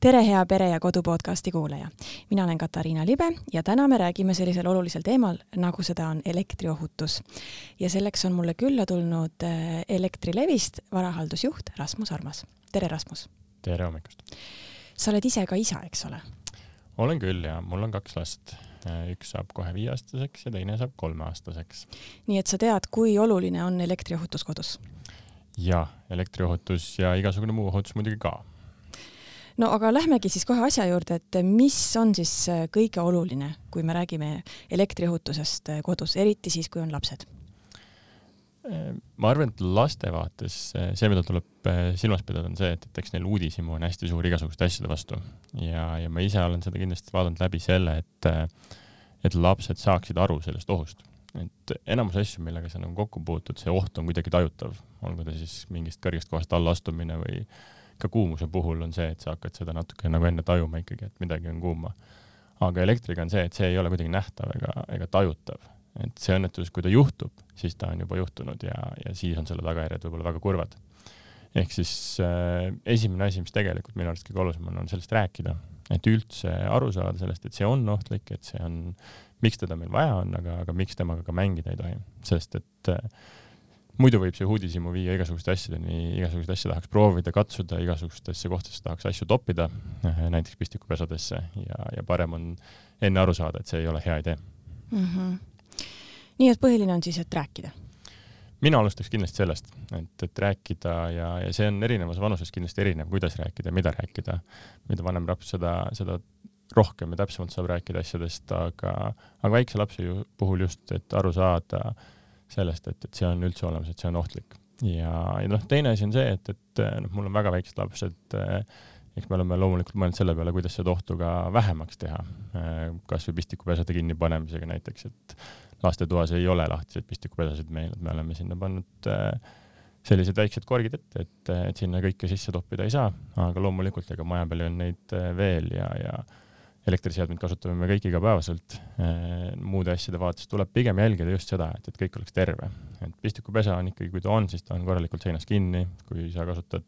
tere, hea Pere ja Kodu podcasti kuulaja. mina olen Katariina Libe ja täna me räägime sellisel olulisel teemal, nagu seda on elektriohutus. ja selleks on mulle külla tulnud äh, Elektrilevist varahaldusjuht Rasmus Armas. tere, Rasmus! tere hommikust! sa oled ise ka isa, eks ole? olen küll ja mul on kaks last. Äh, üks saab kohe viieaastaseks ja teine saab kolmeaastaseks. nii et sa tead, kui oluline on elektriohutus kodus? ja elektriohutus ja igasugune muu ohutus muidugi ka no aga lähmegi siis kohe asja juurde, et mis on siis äh, kõige oluline, kui me räägime elektriohutusest äh, kodus, eriti siis, kui on lapsed? Äh, ma arvan, et laste vaates see, mida tuleb silmas pidada, on see, et, et eks neil uudishimu on hästi suur igasuguste asjade vastu ja, ja ma ise olen seda kindlasti vaadanud läbi selle, et, et lapsed saaksid aru sellest ohust. et enamus asju, millega sa nagu kokku puutud, see oht on kuidagi tajutav, olgu ta siis mingist kõrgest kohast alla astumine või ka kuumuse puhul on see, et sa hakkad seda natuke nagu enne tajuma ikkagi, et midagi on kuuma. aga elektriga on see, et see ei ole kuidagi nähtav ega, ega tajutav. et see õnnetus, kui ta juhtub, siis ta on juba juhtunud ja, ja siis on selle tagajärjed võib-olla väga kurvad. ehk siis äh, esimene asi, mis tegelikult minu arust kõige olulisem on, on sellest rääkida, et üldse aru saada sellest, et see on ohtlik, et see on, miks teda meil vaja on, aga, aga miks temaga ka mängida ei tohi, sest et äh, muidu võib see uudishimu viia igasuguste asjadeni, igasuguseid asju tahaks proovida, katsuda, igasugustesse kohtadesse tahaks asju toppida, eh, näiteks pistikupesadesse ja, ja parem on enne aru saada, et see ei ole hea idee mm. -hmm. nii et põhiline on siis, et rääkida? mina alustaks kindlasti sellest, et, et rääkida ja, ja see on erinevas vanuses kindlasti erinev, kuidas rääkida, mida rääkida. mida vanem laps, seda, seda rohkem ja täpsemalt saab rääkida asjadest, aga, aga väikse lapse ju, puhul just, et aru saada äh, sellest, et, et see on üldse olemas, et see on ohtlik. ja, ja noh, teine asi on see, et, et noh, mul on väga väiksed lapsed eh,, eks me oleme loomulikult mõelnud selle peale, kuidas seda ohtu ka vähemaks teha eh,, kasvõi pistikupesade kinnipanemisega näiteks, et lastetoas ei ole lahtiseid pistikupesasid meil, et me oleme sinna pannud eh, sellised väiksed korgid ette, et, et sinna kõike sisse toppida ei saa, aga loomulikult ega maja peal on neid eh, veel ja, ja elektriseadmeid kasutame me kõik igapäevaselt. Äh, muude asjade vaates tuleb pigem jälgida just seda, et, et kõik oleks terve. et pistikupesa on ikkagi, kui ta on, siis ta on korralikult seinas kinni, kui sa kasutad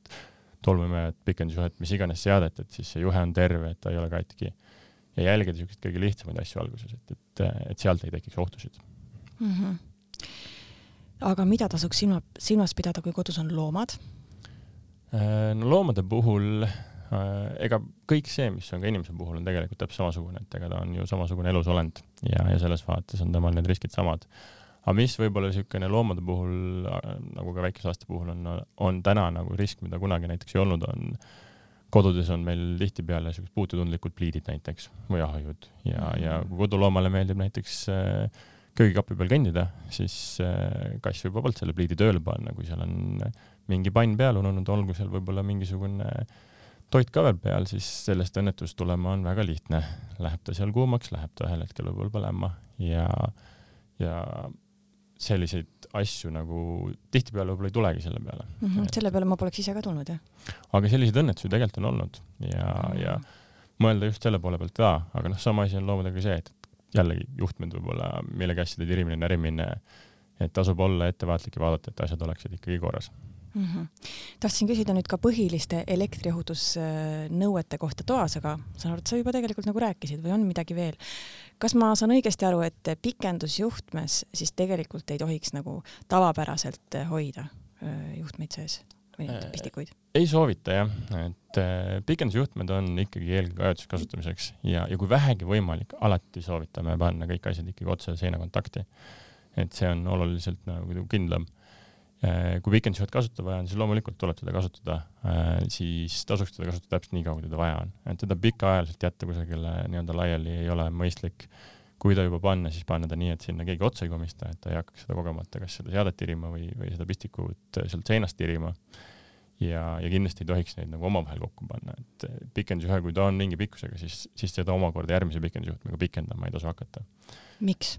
tolmuimejat, pikendusjuhet, mis iganes seadet, et siis see juhe on terve, et ta ei ole katki. ja jälgida niisuguseid kõige lihtsamaid asju alguses, et, et, et sealt ei tekiks ohtusid mm. -hmm. aga mida tasuks silma, silmas pidada, kui kodus on loomad? Äh, no loomade puhul ega kõik see, mis on ka inimese puhul, on tegelikult täpselt samasugune, et ega ta on ju samasugune elusolend ja, ja selles vaates on temal need riskid samad. aga mis võib-olla niisugune loomade puhul, äh, nagu ka väikeslaste puhul on, on täna nagu risk, mida kunagi näiteks ei olnud, on kodudes on meil tihtipeale niisugused puututundlikud pliidid näiteks või ahjud ja ja kui koduloomale meeldib näiteks äh, köögikapi peal kõndida, siis kass võib vabalt selle pliidi tööle panna, kui seal on mingi pann peal ununenud, olgu seal võib-olla mingisugune äh, toit ka veel peal, siis sellest õnnetust tulema on väga lihtne. Läheb ta seal kuumaks, läheb ta ühel hetkel võib-olla põlema ja, ja selliseid asju nagu tihtipeale võib-olla ei tulegi selle peale mm. -hmm, selle peale ma poleks ise ka tulnud, jah. aga selliseid õnnetusi tegelikult on olnud ja mm, -hmm. ja mõelda just selle poole pealt ka, aga noh, sama asi on loomadega see, et jällegi juhtmed võib-olla millegi asjade tirimine, närimine, et tasub olla ettevaatlik ja vaadata, et asjad oleksid ikkagi korras mm. -hmm. tahtsin küsida nüüd ka põhiliste elektriohutusnõuete kohta toas, aga saan aru, et sa juba tegelikult nagu rääkisid või on midagi veel. kas ma saan õigesti aru, et pikendusjuhtmes siis tegelikult ei tohiks nagu tavapäraselt hoida juhtmeid sees või neid äh, pistikuid? ei soovita jah, et äh, pikendusjuhtmed on ikkagi eelkõige ajutiseks kasutamiseks ja, ja kui vähegi võimalik, alati soovitame panna kõik asjad ikkagi otse seina kontakti. et see on oluliselt nagu kindlam Äh, kui pikendusjuhet kasutada vaja on, siis loomulikult tuleb teda kasutada, äh, siis tasuks teda kasutada täpselt nii kaua, kui teda vaja on. et teda pikaajaliselt jätta kusagile nii-öelda laiali ei ole mõistlik. kui ta juba panna, siis panna ta nii, et sinna keegi otsa ei komista, et ta ei hakkaks seda kogemata kas seda seadet tirima või, või seda pistikut sealt seinast tirima. ja, ja kindlasti ei tohiks neid nagu omavahel kokku panna, et pikendusjuhe, kui ta on mingi pikkusega, siis, siis seda omakorda järgmise pikendusjuhtmega pikendama ei tasu hakata. miks?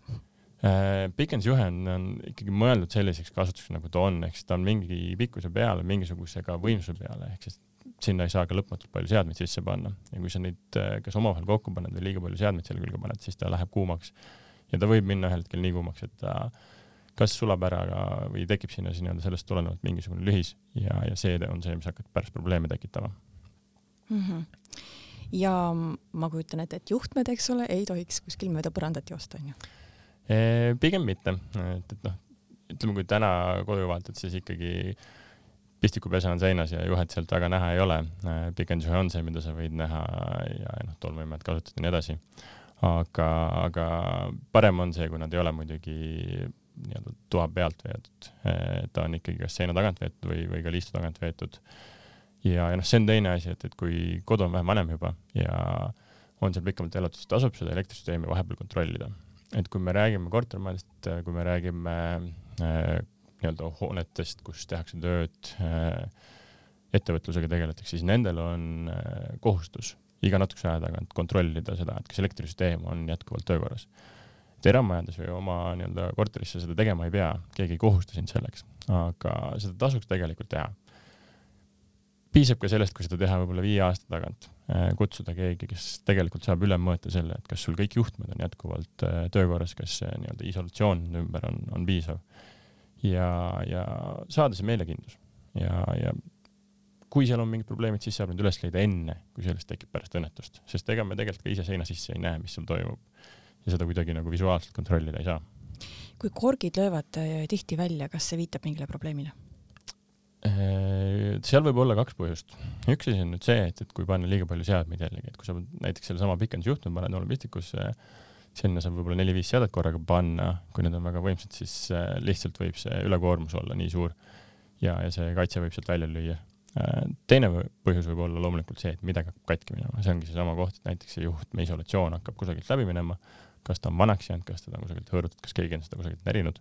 Äh, pikendusjuhe on, on ikkagi mõeldud selliseks kasutuseks, nagu ta on, ehk siis ta on mingi pikkuse peale, mingisuguse ka võimsuse peale, ehk siis sinna ei saa ka lõpmatult palju seadmeid sisse panna ja kui sa neid äh, kas omavahel kokku paned või liiga palju seadmeid selle külge paned, siis ta läheb kuumaks. ja ta võib minna ühel hetkel nii kuumaks, et ta kas sulab ära ka või tekib sinna siis nii-öelda sellest tulenevalt mingisugune lühis ja, ja see on see, mis hakkab pärast probleeme tekitama mm. -hmm. ja ma kujutan ette, et juhtmed, eks ole, ei tohiks kuskil mööda põrandat joosta, onju? Pigem mitte, et, et noh, ütleme, kui täna koju vaatad, siis ikkagi pistikupesa on seinas ja juhet sealt väga näha ei ole. pikendusjuhe on see, mida sa võid näha ja noh, tolmuimet kasutada ja nii edasi. aga, aga parem on see, kui nad ei ole muidugi nii-öelda toa pealt veetud, ta on ikkagi kas seina tagant veetud või, või ka liistu tagant veetud. ja, ja noh, see on teine asi, et, et kui kodu on vähe vanem juba ja on seal pikemalt elatud, siis tasub seda elektrisüsteemi vahepeal kontrollida. Et kui me räägime kortermajadest, kui me räägime äh, nii-öelda hoonetest, kus tehakse tööd äh,, ettevõtlusega tegeletakse, siis nendel on äh, kohustus iga natukese aja tagant kontrollida seda, et kas elektrisüsteem on jätkuvalt töökorras et eramajades või oma nii-öelda korterisse seda tegema ei pea, keegi ei kohusta sind selleks, aga seda tasuks tegelikult teha. Piisab ka sellest, kui seda teha võib-olla viie aasta tagant, äh, kutsuda keegi, kes tegelikult saab üle mõõta selle, et kas sul kõik juhtmed on jätkuvalt äh, töökorras, kas see nii-öelda isolatsioon ümber on, on piisav. ja, ja saada see meelekindlus ja, ja kui seal on mingid probleemid, siis saab need üles leida enne, kui sellest tekib pärast õnnetust, sest ega me tegelikult ka ise seina sisse ei näe, mis seal toimub ja seda kuidagi nagu visuaalselt kontrollida ei saa. kui korgid löövad äh, tihti välja, kas see viitab mingile probleemile? Äh, seal võib olla kaks põhjust. üks asi on nüüd see, et, et kui panna liiga palju seadmeid jällegi, et kui sa näiteks sellesama pikendusjuhtme paned olmistikusse, sinna saab võib-olla neli-viis seadet korraga panna, kui need on väga võimsad, siis äh, lihtsalt võib see ülekoormus olla nii suur ja, ja see kaitse võib sealt välja lüüa. teine põhjus võib olla loomulikult see, et midagi hakkab katki minema, see ongi seesama koht, et näiteks see juhtme isolatsioon hakkab kusagilt läbi minema kas ta on vanaks jäänud, kas teda on kusagilt hõõrutud, kas keegi on seda kusagilt närinud.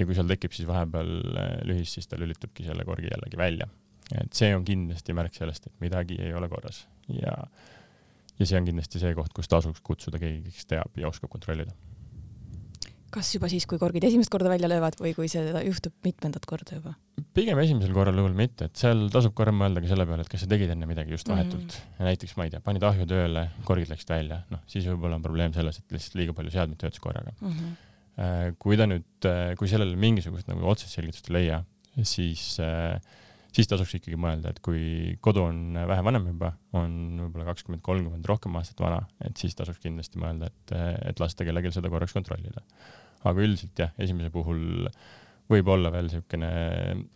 Ja kui seal tekib siis vahepeal äh, lühis, siis ta lülitabki selle korgi jällegi välja. et see on kindlasti märk sellest, et midagi ei ole korras ja, ja see on kindlasti see koht, kus tasuks kutsuda keegi, kes teab ja oskab kontrollida kas juba siis, kui korgid esimest korda välja löövad või kui see juhtub mitmendat korda juba? pigem esimesel korral juhul mitte, et seal tasub korra mõelda ka selle peale, et kas sa tegid enne midagi just vahetult mm. -hmm. näiteks ma ei tea, panid ahju tööle, korgid läksid välja, noh siis võib-olla on probleem selles, et lihtsalt liiga palju seadmeid töötas korraga mm. -hmm. Kui ta nüüd, äh, kui sellele mingisugust nagu otsest selgitust ei leia, siis äh, siis tasuks ikkagi mõelda, et kui kodu on vähe vanem juba, on võib-olla kakskümmend, kolmkümmend rohkem aastat vana, et siis tasuks kindlasti mõelda, et, et lasta kellelgi seda korraks kontrollida aga üldiselt jah, esimese puhul võib olla veel niisugune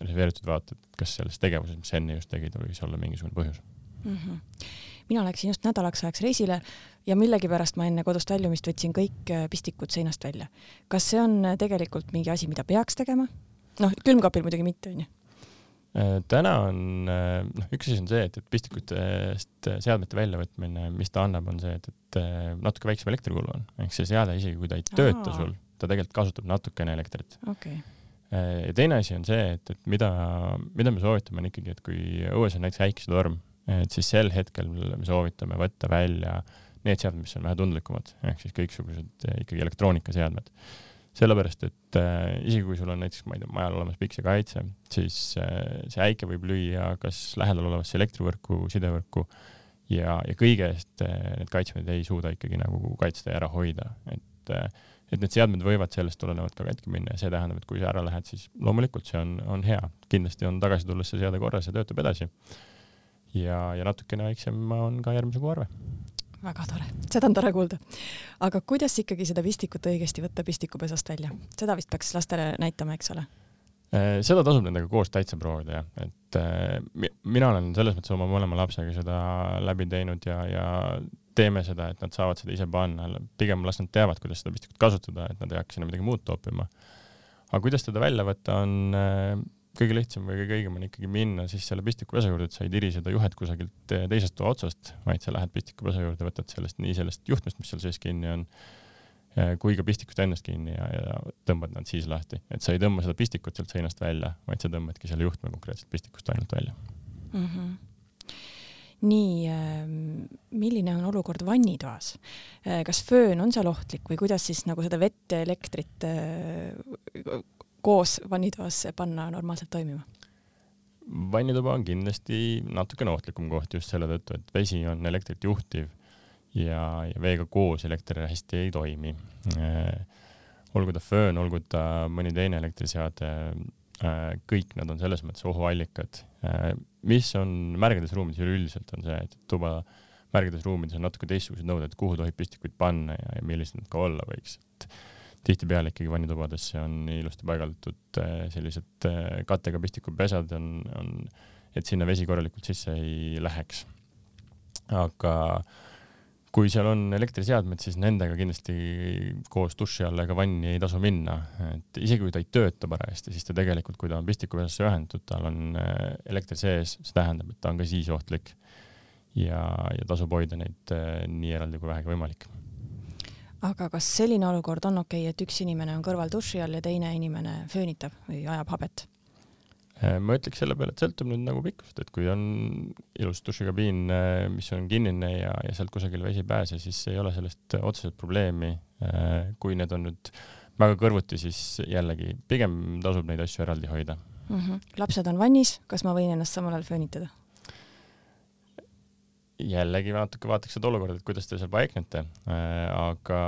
reserveeritud vaat, et kas selles tegevuses, mis sa enne just tegid, võis olla mingisugune põhjus mm. -hmm. Mina läksin just nädalaks ajaks reisile ja millegipärast ma enne kodust väljumist võtsin kõik äh, pistikud seinast välja. kas see on äh, tegelikult mingi asi, mida peaks tegema? noh, külmkapil muidugi mitte, onju äh, täna on, noh, üks asi on see, et, et pistikutest seadmete väljavõtmine, mis ta annab, on see, et, et natuke väiksem elektrikulu on, ehk see seade isegi kui ta ei tööta Aa. sul, ta tegelikult kasutab natukene elektrit okay.. Ja teine asi on see, et, et mida, mida me soovitame, on ikkagi, et kui õues on näiteks äikesetorm, et siis sel hetkel me soovitame võtta välja need seadmed, mis on vähe tundlikumad, ehk siis kõiksugused äh, ikkagi elektroonikaseadmed. sellepärast, et äh, isegi kui sul on näiteks, ma ei tea, majal olemas piksekaitse, siis äh, see äike võib lüüa kas lähedal olevasse elektrivõrku, sidevõrku ja, ja kõige eest äh, need kaitsmed ei suuda ikkagi nagu kaitsta ja ära hoida, et äh, et need seadmed võivad sellest tulenevalt ka katki minna ja see tähendab, et kui sa ära lähed, siis loomulikult see on, on hea, kindlasti on tagasi tulles see seade korras ja töötab edasi. Ja, ja natukene väiksem on ka järgmise kuu arve. väga tore, seda on tore kuulda. aga kuidas ikkagi seda pistikut õigesti võtta pistikupesast välja, seda vist peaks lastele näitama, eks ole? Äh, seda tasub nendega koos täitsa proovida jah, et äh, mina olen selles mõttes oma mõlema lapsega seda läbi teinud ja, ja teeme seda, et nad saavad seda ise panna, pigem las nad teavad, kuidas seda pistikut kasutada, et nad ei hakka sinna midagi muud toppima. aga kuidas teda välja võtta, on äh, kõige lihtsam või kõige õigem on ikkagi minna siis selle pistikupesa juurde, et sa ei tiri seda juhet kusagilt äh, teisest toa otsast, vaid sa lähed pistikupesa juurde, võtad sellest nii sellest juhtmest, mis seal sees kinni on, äh, kui ka pistikust ennast kinni ja, ja tõmbad nad siis lahti, et sa ei tõmba seda pistikut sealt seinast välja, vaid sa tõmbadki selle juhtme konkreetselt pistikust ainult välja mm. -hmm nii, ähm, milline on olukord vannitoas? Äh, kas föön on seal ohtlik või kuidas siis nagu seda vett ja elektrit koos vannitoas panna normaalselt toimima? vannituba on kindlasti natukene ohtlikum koht just selle tõttu, et vesi on elektrit juhtiv ja, ja veega koos elekter hästi ei toimi. Äh, olgu ta föön, olgu ta mõni teine elektriseade, kõik nad on selles mõttes ohuallikad mis on märgades ruumides üleüldiselt, on see, et tuba märgades ruumides on natuke teistsugused nõuded, kuhu tohib pistikuid panna ja, ja millised nad ka olla võiks, et tihtipeale ikkagi vannitubadesse on ilusti paigaldatud äh, sellised äh, kattega pistikupesad on, on, et sinna vesi korralikult sisse ei läheks. aga kui seal on elektriseadmed, siis nendega kindlasti koos duši alla ega vanni ei tasu minna, et isegi kui ta ei tööta parajasti, siis ta tegelikult, kui ta on pistikupesasse ühendatud, tal on äh, elekter sees, see tähendab, et ta on ka siis ohtlik. ja, ja tasub hoida neid nii eraldi kui vähegi võimalik aga kas selline olukord on okei okay,, et üks inimene on kõrval duši all ja teine inimene föönitab või ajab habet? Äh, ma ütleks selle peale, et sõltub nüüd nagu pikkusest, et kui on ilus dušikabiin, äh, mis on kinnine ja, ja sealt kusagil vesi ei pääse, siis ei ole sellest otseselt probleemi. Äh, kui need on nüüd väga kõrvuti, siis jällegi pigem tasub neid asju eraldi hoida mm. -hmm. lapsed on vannis, kas ma võin ennast samal ajal föönitada? Jällegi natuke vaataks seda olukorda, et kuidas te seal paiknete, äh, aga,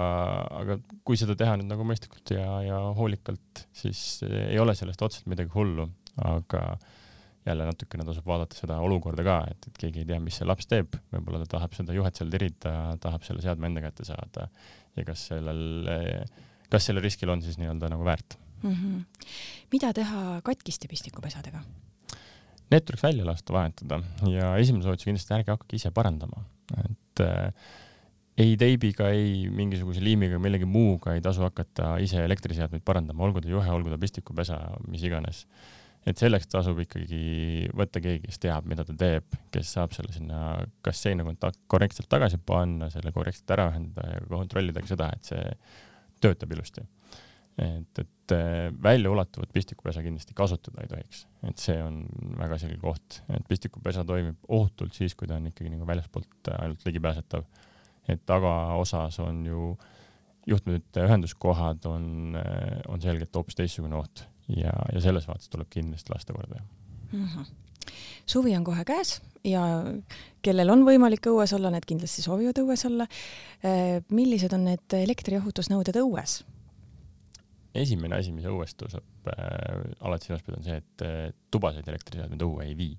aga kui seda teha nüüd nagu mõistlikult ja, ja hoolikalt, siis ei ole sellest otseselt midagi hullu, aga jälle natukene tasub vaadata seda olukorda ka, et, et keegi ei tea, mis see laps teeb, võib-olla ta tahab seda juhet seal tirida, tahab selle seadme enda kätte saada ja kas sellel, kas sellel riskil on siis nii-öelda nagu väärt mm. -hmm. mida teha katkiste pistikupesadega? Need tuleks välja lasta, vahetada. Ja esimene soovitus kindlasti ärge hakake ise parandama, et äh, ei teibiga, ei mingisuguse liimiga, millegi muuga ei tasu hakata ise elektriseadmeid parandama, olgu ta juhe, olgu ta pistikupesa, mis iganes. et selleks tasub ikkagi võtta keegi, kes teab, mida ta teeb, kes saab selle sinna kas seina kontakt korrektselt tagasi panna, selle korrektselt ära ühendada ja kontrollida ka seda, et see töötab ilusti et, et äh, väljaulatuvat pistikupesa kindlasti kasutada ei tohiks, et see on väga selge koht, et pistikupesa toimib ohutult siis, kui ta on ikkagi nagu väljaspoolt ainult ligipääsetav. et tagaosas on ju juhtmete ühenduskohad on, äh, on selgelt hoopis teistsugune oht ja, ja selles vaates tuleb kindlasti lasta korda mm. -hmm suvi on kohe käes ja kellel on võimalik õues olla, need kindlasti soovivad õues olla. Äh, millised on need elektriohutusnõuded õues? Esimene asi, mis õues tõuseb äh, alati pidada, on see, et äh, tubaseid elektriseadmeid õue ei vii.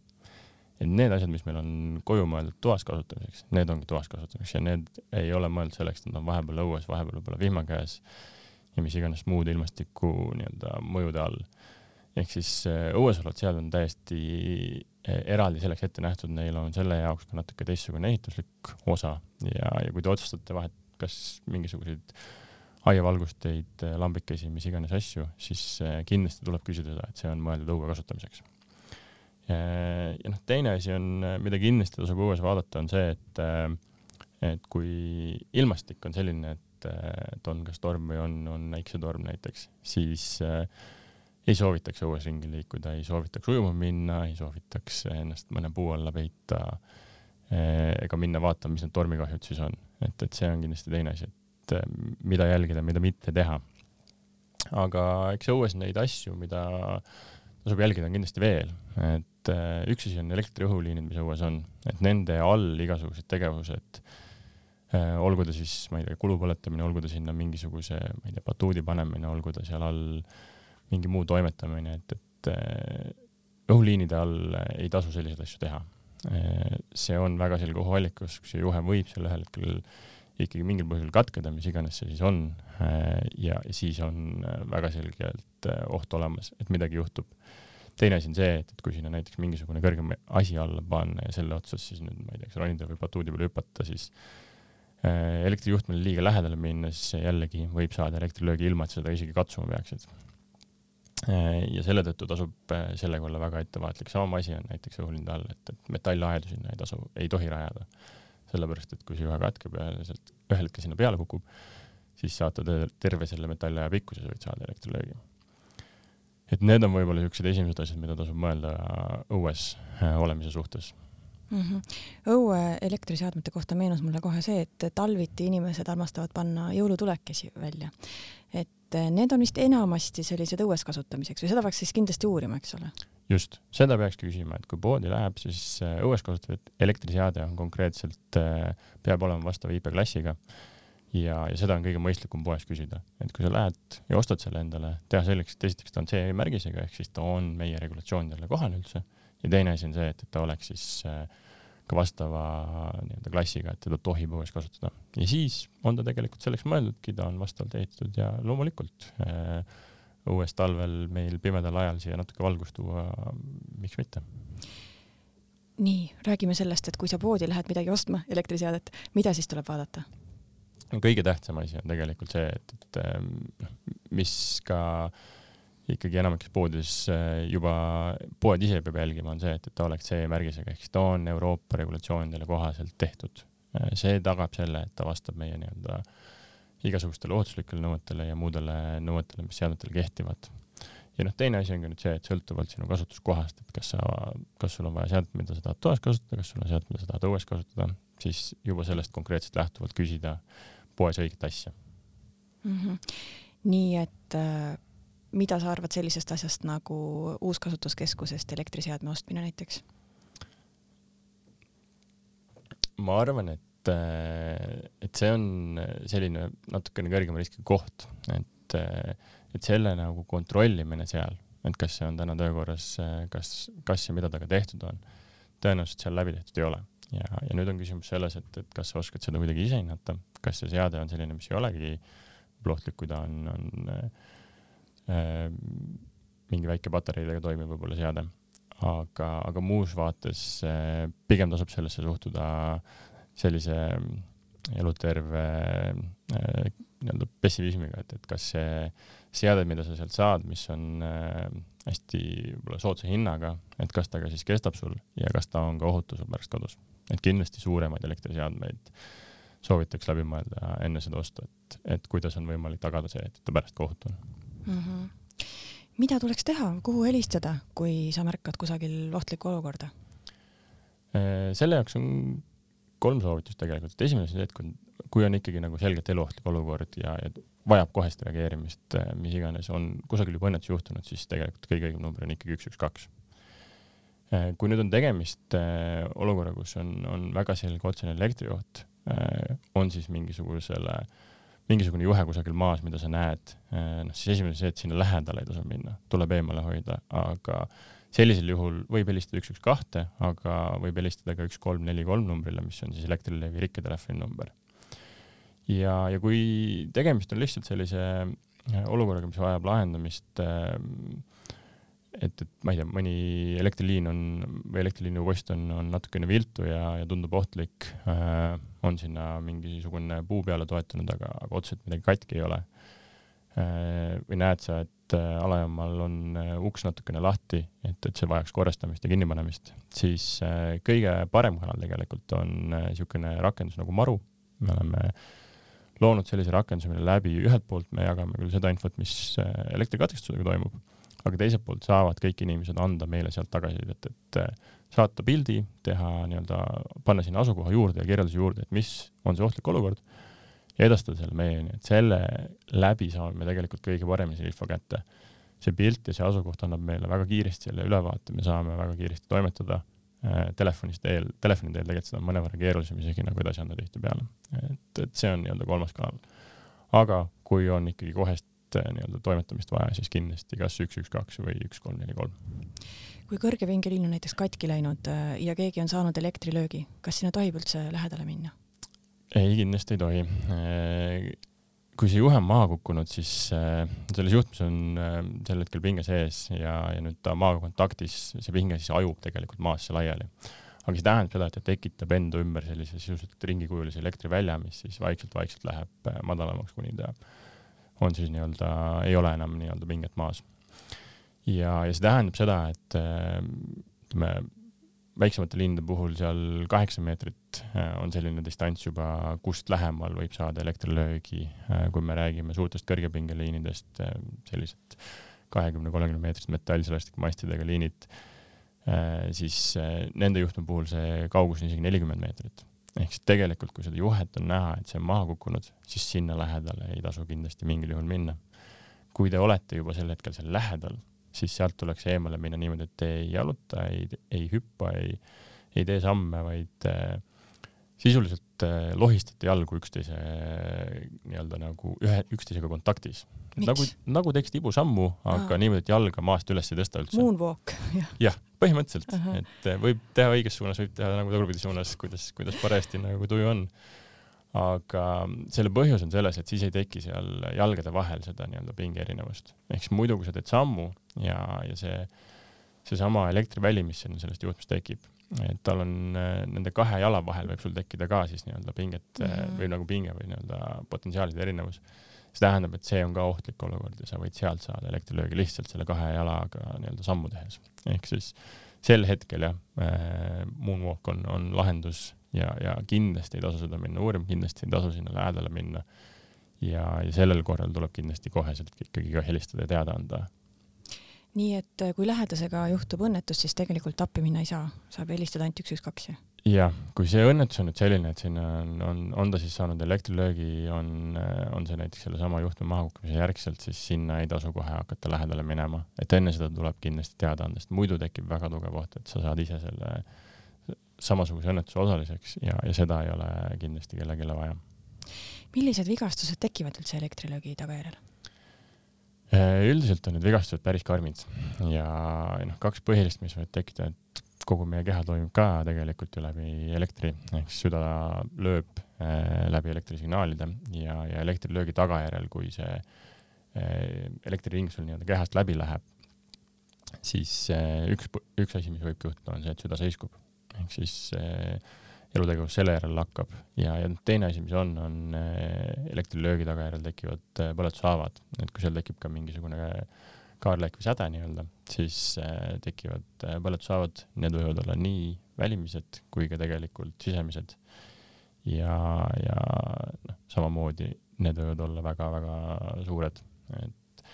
et need asjad, mis meil on koju mõeldud toas kasutamiseks, need ongi toas kasutamiseks ja need ei ole mõeldud selleks, et nad on vahepeal õues, vahepeal võib-olla vihma käes ja mis iganes muude ilmastiku nii-öelda mõjude all. ehk siis äh, õues olevad seadmed on täiesti äh, eraldi selleks ette nähtud, neil on selle jaoks ka natuke teistsugune ehituslik osa ja, ja kui te otsustate vahet, kas mingisuguseid aiavalgusteid, lambikesi, mis iganes asju, siis eh, kindlasti tuleb küsida seda, et see on mõeldud õue kasutamiseks. ja noh, teine asi on, mida kindlasti tasub õues vaadata, on see, et, et kui ilmastik on selline, et, et on kas torm või on, on äiksetorm näiteks, siis äh, ei soovitaks õues ringi liikuda, ei soovitaks ujuma minna, ei soovitaks ennast mõne puu alla peita ega minna vaatama, mis need tormikahjud siis on. et, et see on kindlasti teine asi, et et eh, mida jälgida, mida mitte teha. aga eks õues neid asju, mida tasub jälgida, on kindlasti veel, et eh, üks asi on elektri-õhuliinid, mis õues on, et nende all igasugused tegevused, eh, olgu ta siis, ma ei tea, kulu põletamine, olgu ta sinna mingisuguse, ma ei tea, batuudi panemine, olgu ta seal all mingi muu toimetamine, et, et õhuliinide all ei tasu selliseid asju teha. see on väga selge ohuallikas, kus see juhe võib seal ühel hetkel ikkagi mingil põhjusel katkeda, mis iganes see siis on, äh, ja siis on äh, väga selgelt äh, oht olemas, et midagi juhtub. teine asi on see, et, et kui sinna näiteks mingisugune kõrgem asi alla panna ja selle otsas siis nüüd, ma ei tea, kas ronida või batuudi peale hüpata, siis elektrijuhtmele liiga lähedale minnes jällegi võib saada elektrilöögi ilma, et seda isegi katsuma peaksid. ja selle tõttu tasub sellega olla väga ettevaatlik, sama asi on näiteks õhulinde all, et, et metallaedu sinna ei tasu, ei tohi rajada sellepärast et kui see juhe katkeb ja sealt ühel hetkel sinna peale kukub, siis saate terve selle metalliaja pikkuse võid saada elektrilöögi. et need on võib-olla niisugused esimesed asjad, mida tasub mõelda õues äh, olemise suhtes mm. -hmm. õue elektriseadmete kohta meenus mulle kohe see, et talviti inimesed armastavad panna jõulutulekesi välja. et äh, need on vist enamasti sellised õues kasutamiseks või seda peaks siis kindlasti uurima, eks ole? Just, seda peakski küsima, et kui poodi läheb, siis äh, õues kasutatav elektriseade on konkreetselt, äh, peab olema vastava IP-klassiga. Ja, ja seda on kõige mõistlikum poes küsida, et kui sa lähed ja ostad selle endale, teha selgeks, et esiteks ta on CE märgisega, ehk siis ta on meie regulatsioonidele kohane üldse. Ja teine asi on see, et, et ta oleks siis äh, ka vastava nii-öelda klassiga, et teda tohib õues kasutada. ja siis on ta tegelikult selleks mõeldudki, ta on vastavalt ehitatud ja loomulikult äh, õues talvel meil pimedal ajal siia natuke valgust tuua, miks mitte. nii, räägime sellest, et kui sa poodi lähed midagi ostma, elektriseadet, mida siis tuleb vaadata? kõige tähtsam asi on tegelikult see, et, et noh, mis ka ikkagi enamikes poodides äh, juba poed ise peab jälgima, on see, et, et ta oleks CE-märgisega ehk siis ta on Euroopa regulatsioonidele kohaselt tehtud. Äh, see tagab selle, et ta vastab meie nii-öelda igasugustele ohutuslikele nõuetele ja muudele nõuetele, mis seadmetele kehtivad. ja noh, teine asi on ka nüüd see, et sõltuvalt sinu kasutuskohast, et kas sa, kas sul on vaja seadet, mida sa tahad toas kasutada, kas sul on seadet, mida sa tahad õues kasutada, siis juba sellest konkreetselt lähtuvalt küsida poes õiget asja mm. -hmm. nii et äh, mida sa arvad sellisest asjast nagu uuskasutuskeskusest elektriseadme ostmine näiteks? ma arvan, et, äh, et see on selline natukene kõrgema riskiga koht, et, äh, et selle nagu kontrollimine seal, et kas see on täna töökorras, äh, kas, kas ja mida temaga tehtud on, tõenäoliselt seal läbi tehtud ei ole ja, ja nüüd on küsimus selles, et, et kas sa oskad seda kuidagi ise hinnata, kas see seade on selline, mis ei olegi ohtlik, kui ta on, on äh, mingi väike patareidega toimiv võib-olla seade. aga, aga muus vaates pigem tasub sellesse suhtuda sellise eluterve äh, nii-öelda pessimismiga, et, et kas see seade, mida sa sealt saad, mis on äh, hästi võib-olla soodsa hinnaga, et kas ta ka siis kestab sul ja kas ta on ka ohutu sul pärast kodus et kindlasti suuremaid elektriseadmeid soovitaks läbi mõelda enne seda ostu, et, et kuidas on võimalik tagada see, et ta pärast ka ohutu on mm. -hmm. mida tuleks teha, kuhu helistada, kui sa märkad kusagil ohtlikku olukorda? Äh, selle jaoks on kolm soovitust tegelikult, et esimene on see, et kui, kui on ikkagi nagu selgelt eluohtlik olukord ja, ja vajab kohest reageerimist, äh, mis iganes on kusagil juba õnnetus juhtunud, siis tegelikult kõige õigem number on ikkagi üks, üks, kaks. Äh, kui nüüd on tegemist äh, olukorra, kus on, on väga selge otsene elektrioht, äh, on siis mingisugusele, mingisugune juhe kusagil maas, mida sa näed, noh siis esimene see, et sinna lähedale ei tasu minna, tuleb eemale hoida, aga sellisel juhul võib helistada üks, üks, kahte, aga võib helistada ka üks, kolm, neli, kolm numbrile, mis on siis Elektrilevi rikketelefoni number. ja, ja kui tegemist on lihtsalt sellise olukorraga, mis vajab lahendamist äh, et, et ma ei tea, mõni elektriliin on või elektriliinu post on, on natukene viltu ja, ja tundub ohtlik äh,, on sinna mingisugune puu peale toetunud, aga, aga otseselt midagi katki ei ole äh,. või näed sa, et äh, alajaamal on äh, uks natukene lahti, et, et see vajaks korrastamist ja kinnipanemist, siis äh, kõige parem kanal tegelikult on niisugune rakendus nagu Maru. me oleme loonud sellise rakenduse, mille läbi ühelt poolt me jagame küll seda infot, mis elektrikatkestusega toimub aga teiselt poolt saavad kõik inimesed anda meile sealt tagasisidet, et äh, saata pildi, teha nii-öelda, panna sinna asukoha juurde ja kirjelduse juurde, et mis on see ohtlik olukord ja edastada selle meieni, et selle läbi saame me tegelikult kõige paremini selle info kätte. see pilt ja see asukoht annab meile väga kiiresti selle ülevaate, me saame väga kiiresti toimetada äh, telefonist teel, telefoni teel tegelikult seda on mõnevõrra keerulisem isegi nagu edasi anda tihtipeale. et, et see on nii-öelda kolmas kanal. aga kui on ikkagi kohest Eh, nii-öelda toimetamist vaja, siis kindlasti kas üks, üks, kaks või üks, kolm, neli, kolm. kui kõrgepingeliin on näiteks katki läinud eh, ja keegi on saanud elektrilöögi, kas sinna tohib üldse lähedale minna? Ei, kindlasti ei tohi. Eh, kui see juhe on maha kukkunud, siis selles juhtmes on sel hetkel pinge sees ja, ja nüüd ta maaga kontaktis, see pinge siis hajub tegelikult maasse laiali aga see tähendab seda, et ta tekitab enda ümber sellise sisuliselt ringikujulise elektrivälja, mis siis vaikselt-vaikselt läheb madalamaks, kuni ta on siis nii-öelda, ei ole enam nii-öelda pinget maas. ja, ja see tähendab seda, et äh, ütleme, väiksemate linnade puhul seal kaheksa meetrit äh, on selline distants juba, kust lähemal võib saada elektrilöögi, äh, kui me räägime suurtest kõrgepingeliinidest, sellised kahekümne, kolmekümne meetrist metallsõlastikmastidega liinid, siis nende juhtme puhul see kaugus on isegi nelikümmend meetrit ehk siis tegelikult, kui seda juhet on näha, et see on maha kukkunud, siis sinna lähedale ei tasu kindlasti mingil juhul minna. kui te olete juba sel hetkel seal lähedal, siis sealt tuleks eemale minna niimoodi, et ei jaluta, ei, ei hüppa, ei, ei tee samme, vaid äh, sisuliselt äh, lohistate jalgu üksteise äh, nii-öelda nagu ühe, üksteisega kontaktis. nagu, nagu teeksid ibusammu, aga Aa. niimoodi, et jalga maast üles ei tõsta üldse. Moonwalk, jah. jah, põhimõtteliselt uh, -huh. et võib teha õiges suunas, võib teha nagu tagurpidi suunas, kuidas, kuidas parajasti nagu tuju on. aga selle põhjus on selles, et siis ei teki seal jalgade vahel seda nii-öelda pinge erinevust. ehk siis muidu, kui sa teed sammu ja, ja see, seesama elektriväli, mis sinna sellest juhtmest tekib, et tal on nende kahe jala vahel võib sul tekkida ka siis nii-öelda pinget mm -hmm. või nagu pinge või nii-öelda potentsiaalide erinevus see tähendab, et see on ka ohtlik olukord ja sa võid sealt saada elektrilöögi lihtsalt selle kahe jalaga nii-öelda sammu tehes. ehk siis sel hetkel jah äh,, Moonwalk on, on lahendus ja, ja kindlasti ei tasu seda minna uurima, kindlasti ei tasu sinna lähedale minna. ja, ja sellel korral tuleb kindlasti koheselt ikkagi ka helistada ja teada anda. Nii et äh, kui lähedasega juhtub õnnetus, siis tegelikult appi minna ei saa, saab helistada ainult üks, üks, kaks, jah? jah, kui see õnnetus on nüüd selline, et sinna on, on, on ta siis saanud elektrilöögi, on, on see näiteks sellesama juhtme mahakukkumise järgselt, siis sinna ei tasu kohe hakata lähedale minema, et enne seda tuleb kindlasti teada anda, sest muidu tekib väga tugev oht, et sa saad ise selle samasuguse õnnetuse osaliseks ja, ja seda ei ole kindlasti kellelegi vaja. millised vigastused tekivad üldse elektrilöögi tagajärjel? Üldiselt on need vigastused päris karmid ja noh, kaks põhilist, mis võivad tekkida, et kogu meie keha toimib ka tegelikult ju läbi elektri, ehk siis süda lööb äh, läbi elektrisignaalide ja, ja elektrilöögi tagajärjel, kui see äh, elektriring sul nii-öelda kehast läbi läheb, siis äh, üks, üks asi, mis võib juhtuda, on see, et süda seiskub. ehk siis äh, elutegevus selle järel lakkab. Ja, ja teine asi, mis on, on äh, elektrilöögi tagajärjel tekivad äh, põletushaavad, et kui seal tekib ka mingisugune kaarlek või säde nii-öelda, siis äh, tekivad põletushaavad, need võivad olla nii välimised kui ka tegelikult sisemised. ja, ja noh, samamoodi need võivad olla väga-väga suured, et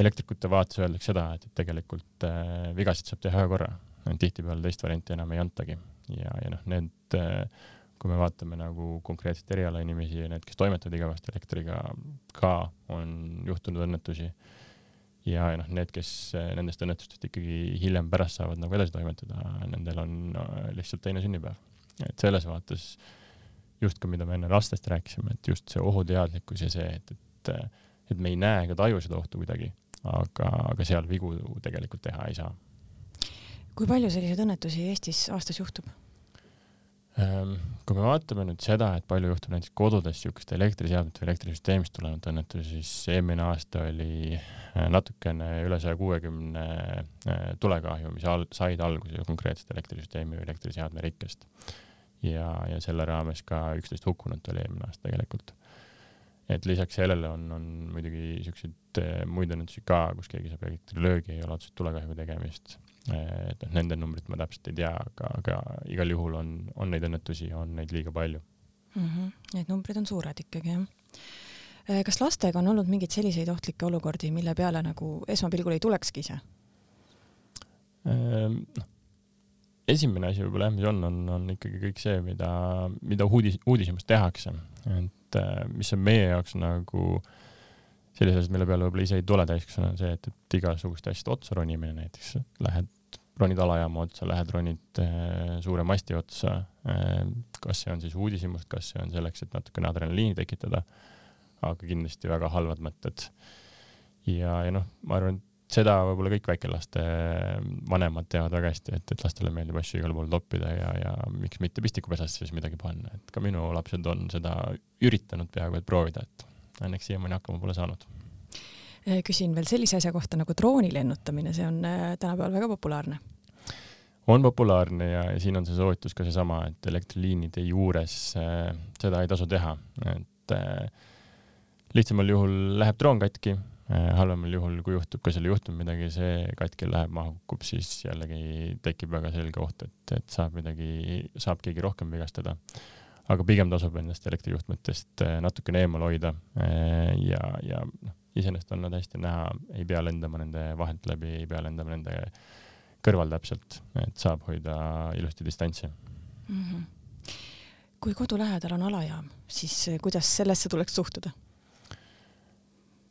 elektrikute vaates öeldakse seda, et, et tegelikult äh, vigasid saab teha ühe korra, tihtipeale teist varianti enam ei antagi ja, ja noh, need äh, kui me vaatame nagu konkreetset erialainimesi ja need, kes toimetavad igavesti elektriga, ka on juhtunud õnnetusi ja noh, need, kes eh, nendest õnnetustest ikkagi hiljem pärast saavad nagu edasi toimetada, nendel on lihtsalt teine sünnipäev. et selles vaates just ka, mida me enne lastest rääkisime, et just see ohuteadlikkus ja see, et, et, et me ei näe ega taju seda ohtu kuidagi, aga, aga seal vigu tegelikult teha ei saa. Kui palju selliseid õnnetusi Eestis aastas juhtub? Ehm, kui me vaatame nüüd seda, et palju juhtub näiteks kodudes niisuguste elektriseadmete või elektrisüsteemist tulenevaid õnnetusi, siis eelmine aasta oli äh, natukene üle saja kuuekümne äh, tulekahju, mis al said alguse konkreetselt elektrisüsteemi või elektriseadme rikkest. ja, ja selle raames ka üksteist hukkunut oli eelmine aasta tegelikult. et lisaks sellele on, on muidugi niisuguseid äh, muid õnnetusi ka, kus keegi saab elektrilöögi, ei ole otseselt tulekahjuga tegemist et noh, nende numbrit ma täpselt ei tea, aga, aga igal juhul on, on neid õnnetusi, on neid liiga palju mm. -hmm. Need numbrid on suured ikkagi, jah. Äh, kas lastega on olnud mingeid selliseid ohtlikke olukordi, mille peale nagu esmapilgul ei tulekski ise? Ehm, noh, esimene asi võib-olla jah, mis on, on, on ikkagi kõik see, mida, mida uudis, uudishimus tehakse, et äh, mis on meie jaoks nagu äh, sellised asjad, mille peale võib-olla ise ei tule täiskasvanu, on see, et, et igasuguste asjade otsa ronimine näiteks, lähed, ronid alajaama otsa, lähed ronid äh, suure masti otsa äh,, kas see on siis uudishimust, kas see on selleks, et natukene adrenaliini tekitada, aga kindlasti väga halvad mõtted. ja, ja noh, ma arvan, et seda võib-olla kõik väikelaste vanemad teavad väga hästi, et, et lastele meeldib asju igal pool toppida ja, ja miks mitte pistikupesasse siis midagi panna, et ka minu lapsed on seda üritanud peaaegu et proovida, et õnneks siiamaani hakkama pole saanud. Äh, küsin veel sellise asja kohta nagu drooni lennutamine, see on äh, tänapäeval väga populaarne. on populaarne ja, ja siin on see soovitus ka seesama, et elektriliinide juures äh, seda ei tasu teha, et äh, lihtsamal juhul läheb droon katki äh,, halvemal juhul, kui juhtub ka seal juhtub midagi, see katki läheb, maha kukub, siis jällegi tekib väga selge oht, et, et saab midagi, saab keegi rohkem vigastada aga pigem tasub ennast elektrijuhtmetest äh, natukene eemal hoida äh, ja, ja noh, iseenesest on nad hästi näha, ei pea lendama nende vahelt läbi, ei pea lendama nende kõrval täpselt, et saab hoida ilusti distantsi mm. -hmm. kui kodu lähedal on alajaam, siis äh, kuidas sellesse tuleks suhtuda?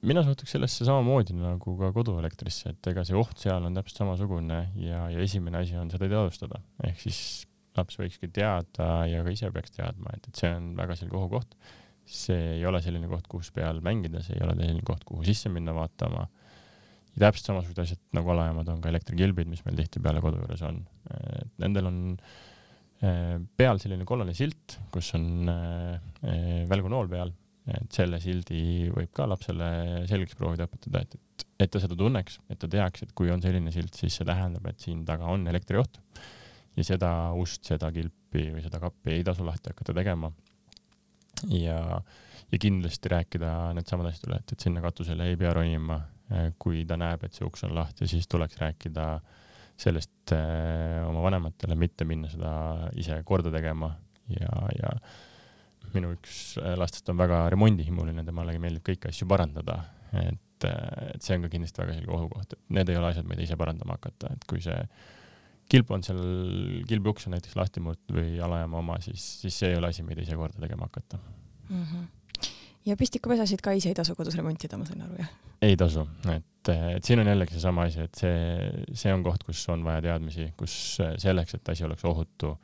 mina suhtuks sellesse samamoodi nagu ka koduelektrisse, et ega see oht seal on täpselt samasugune ja, ja esimene asi on seda teadvustada, ehk siis laps võikski teada ja ka ise peaks teadma, et, et see on väga selge ohukoht. see ei ole selline koht, kus peal mängida, see ei ole selline koht, kuhu sisse minna vaatama. ja täpselt samasugused asjad nagu alajaamad on ka elektrikilbid, mis meil tihtipeale kodu juures on. et nendel on äh, peal selline kollane silt, kus on äh, äh, välgunool peal, et selle sildi võib ka lapsele selgeks proovida õpetada, et, et, et ta seda tunneks, et ta teaks, et kui on selline silt, siis see tähendab, et siin taga on elektrioht. Ja seda ust, seda kilpi või seda kappi ei tasu lahti hakata tegema. ja, ja kindlasti rääkida needsamad asjad üle, et, et sinna katusele ei pea ronima Äh, kui ta näeb, et see uks on lahti, siis tuleks rääkida sellest äh, oma vanematele, mitte minna seda ise korda tegema. Ja, ja minu üks äh, lastest on väga remondihimuline, temale meeldib kõiki asju parandada, et, et see on ka kindlasti väga selge ohukoht, et need ei ole asjad, mida ise parandama hakata, et kui see kilp on seal, kilbi uks on näiteks lahti murtud või alajaama oma, siis, siis see ei ole asi, mida ise korda tegema hakata mm. -hmm ja pistikupesasid ka ise ei tasu kodus remontida, ma sain aru, jah? ei tasu, et, et siin on jällegi seesama asi, et see, see on koht, kus on vaja teadmisi, kus selleks, et asi oleks ohutu,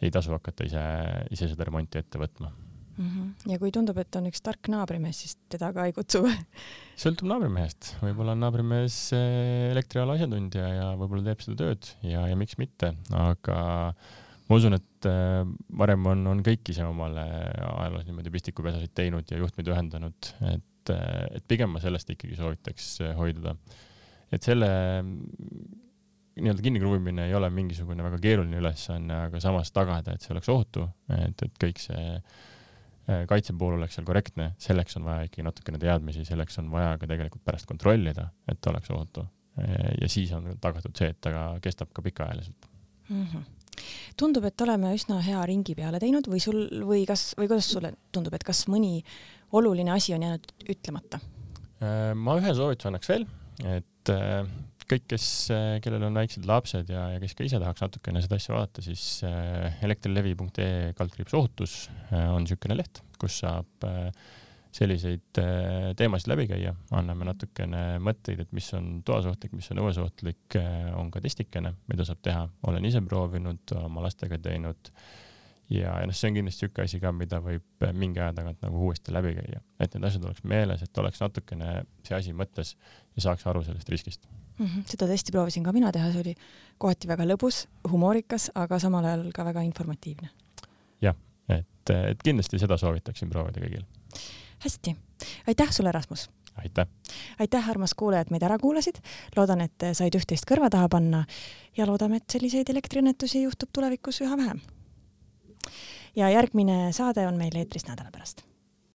ei tasu hakata ise, ise seda remonti ette võtma mm. -hmm. ja kui tundub, et on üks tark naabrimees, siis teda ka ei kutsu või? sõltub naabrimehest, võib-olla on naabrimees eh, elektriala asjatundja ja võib-olla teeb seda tööd ja, ja miks mitte, aga ma usun, et äh, varem on, on kõik ise omale ajaloos niimoodi pistikupesasid teinud ja juhtmeid ühendanud, et, äh, et pigem ma sellest ikkagi soovitaks hoiduda. et selle nii-öelda kinnikruvimine ei ole mingisugune väga keeruline ülesanne, aga samas tagada, et see oleks ohutu, et, et kõik see kaitse pool oleks seal korrektne, selleks on vaja ikkagi natukene teadmisi, selleks on vaja ka tegelikult pärast kontrollida, et oleks ohutu. ja siis on tagatud see, et ta kestab ka pikaajaliselt mm. -hmm tundub, et oleme üsna hea ringi peale teinud või sul või kas või kuidas sulle tundub, et kas mõni oluline asi on jäänud ütlemata? Äh, ma ühe soovituse annaks veel, et äh, kõik, kes, äh, kellel on väiksed lapsed ja, ja kes ka ise tahaks natukene seda asja vaadata, siis elektrilevi.ee kaldkriips ohutus on niisugune leht, kus saab selliseid äh, teemasid läbi käia, anname natukene mõtteid, et mis on toasohtlik, mis on õuesohtlik, äh, on ka testikene, mida saab teha, olen ise proovinud, oma lastega teinud. Ja, ja noh, see on kindlasti niisugune asi ka, mida võib mingi aja tagant nagu uuesti läbi käia, et need asjad oleks meeles, et oleks natukene see asi mõttes ja saaks aru sellest riskist mm. -hmm. seda testi proovisin ka mina teha, see oli kohati väga lõbus, humoorikas, aga samal ajal ka väga informatiivne. jah, et, et kindlasti seda soovitaksin proovida kõigil hästi, aitäh sulle, Rasmus! aitäh! aitäh, armas kuulaja, et meid ära kuulasid. loodan, et said üht-teist kõrva taha panna ja loodame, et selliseid elektriõnnetusi juhtub tulevikus üha vähem. ja järgmine saade on meil eetris nädala pärast